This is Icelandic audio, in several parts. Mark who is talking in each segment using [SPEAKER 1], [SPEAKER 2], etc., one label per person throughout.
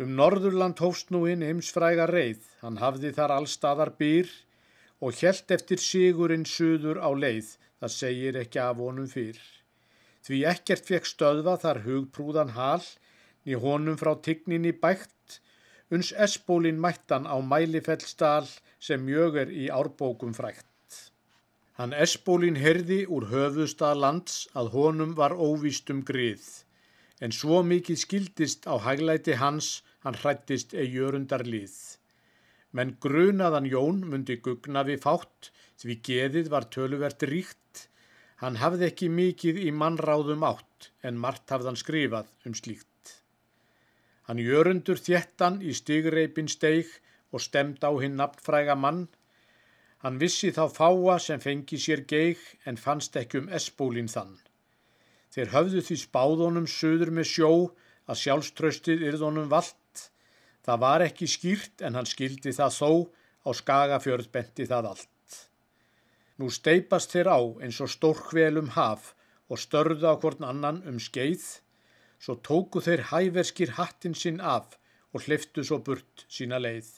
[SPEAKER 1] Um Norðurland hófst nú hinn heimsfræga reið, hann hafði þar allstaðar byr og hjælt eftir sigurinn suður á leið, það segir ekki af honum fyrr. Því ekkert fekk stöðva þar hugprúðan hal, ný honum frá tigninni bætt, uns esbólin mættan á mælifellsdal sem mjög er í árbókum frækt. Hann esbólin herði úr höfustad lands að honum var óvístum grið, en svo mikið skildist á hæglæti hans hann hrættist eða jörundar lið. Menn grunaðan Jón myndi gugna við fátt því geðið var töluvert ríkt, hann hafði ekki mikið í mannráðum átt en margt hafðan skrifað um slíkt. Hann jörundur þjettan í stigreipin steig og stemd á hinn naftfræga mann, Hann vissi þá fáa sem fengi sér geig en fannst ekki um esbólinn þann. Þeir höfðu því spáðunum söður með sjó að sjálfströstið yrðunum vald. Það var ekki skýrt en hann skildi það þó á skagafjörð benti það allt. Nú steipast þeir á eins og stórkvelum haf og störðu á hvorn annan um skeið, svo tóku þeir hæverskir hattin sinn af og hliftu svo burt sína leið.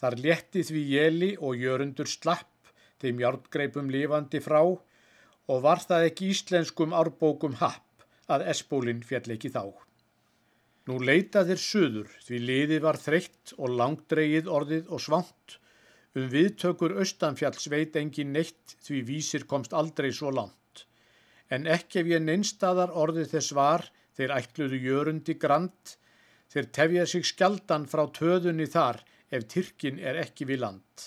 [SPEAKER 1] Þar létti því jeli og jörundur slapp þeim hjártgreipum lifandi frá og var það ekki íslenskum árbókum happ að esbólinn fjall ekki þá. Nú leita þeir söður því liði var þreytt og langdreigið orðið og svangt. Um viðtökur austanfjalls veit engin neitt því vísir komst aldrei svo langt. En ekki ef ég neinstadar orðið þess var þeir ætluðu jörundi grand, þeir tefja sig skjaldan frá töðunni þar ef Tyrkin er ekki við land.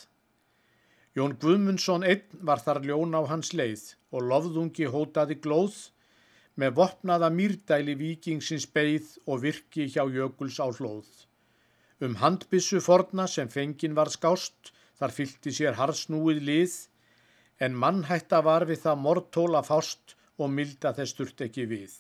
[SPEAKER 1] Jón Guðmundsson einn var þar ljón á hans leið og lofðungi hótaði glóð með vopnaða mýrdæli vikingsins beigð og virki hjá jökuls á hlóð. Um handbissu forna sem fengin var skást, þar fylgti sér harsnúið lið, en mannhætta var við það mortóla fást og milda þess sturt ekki við.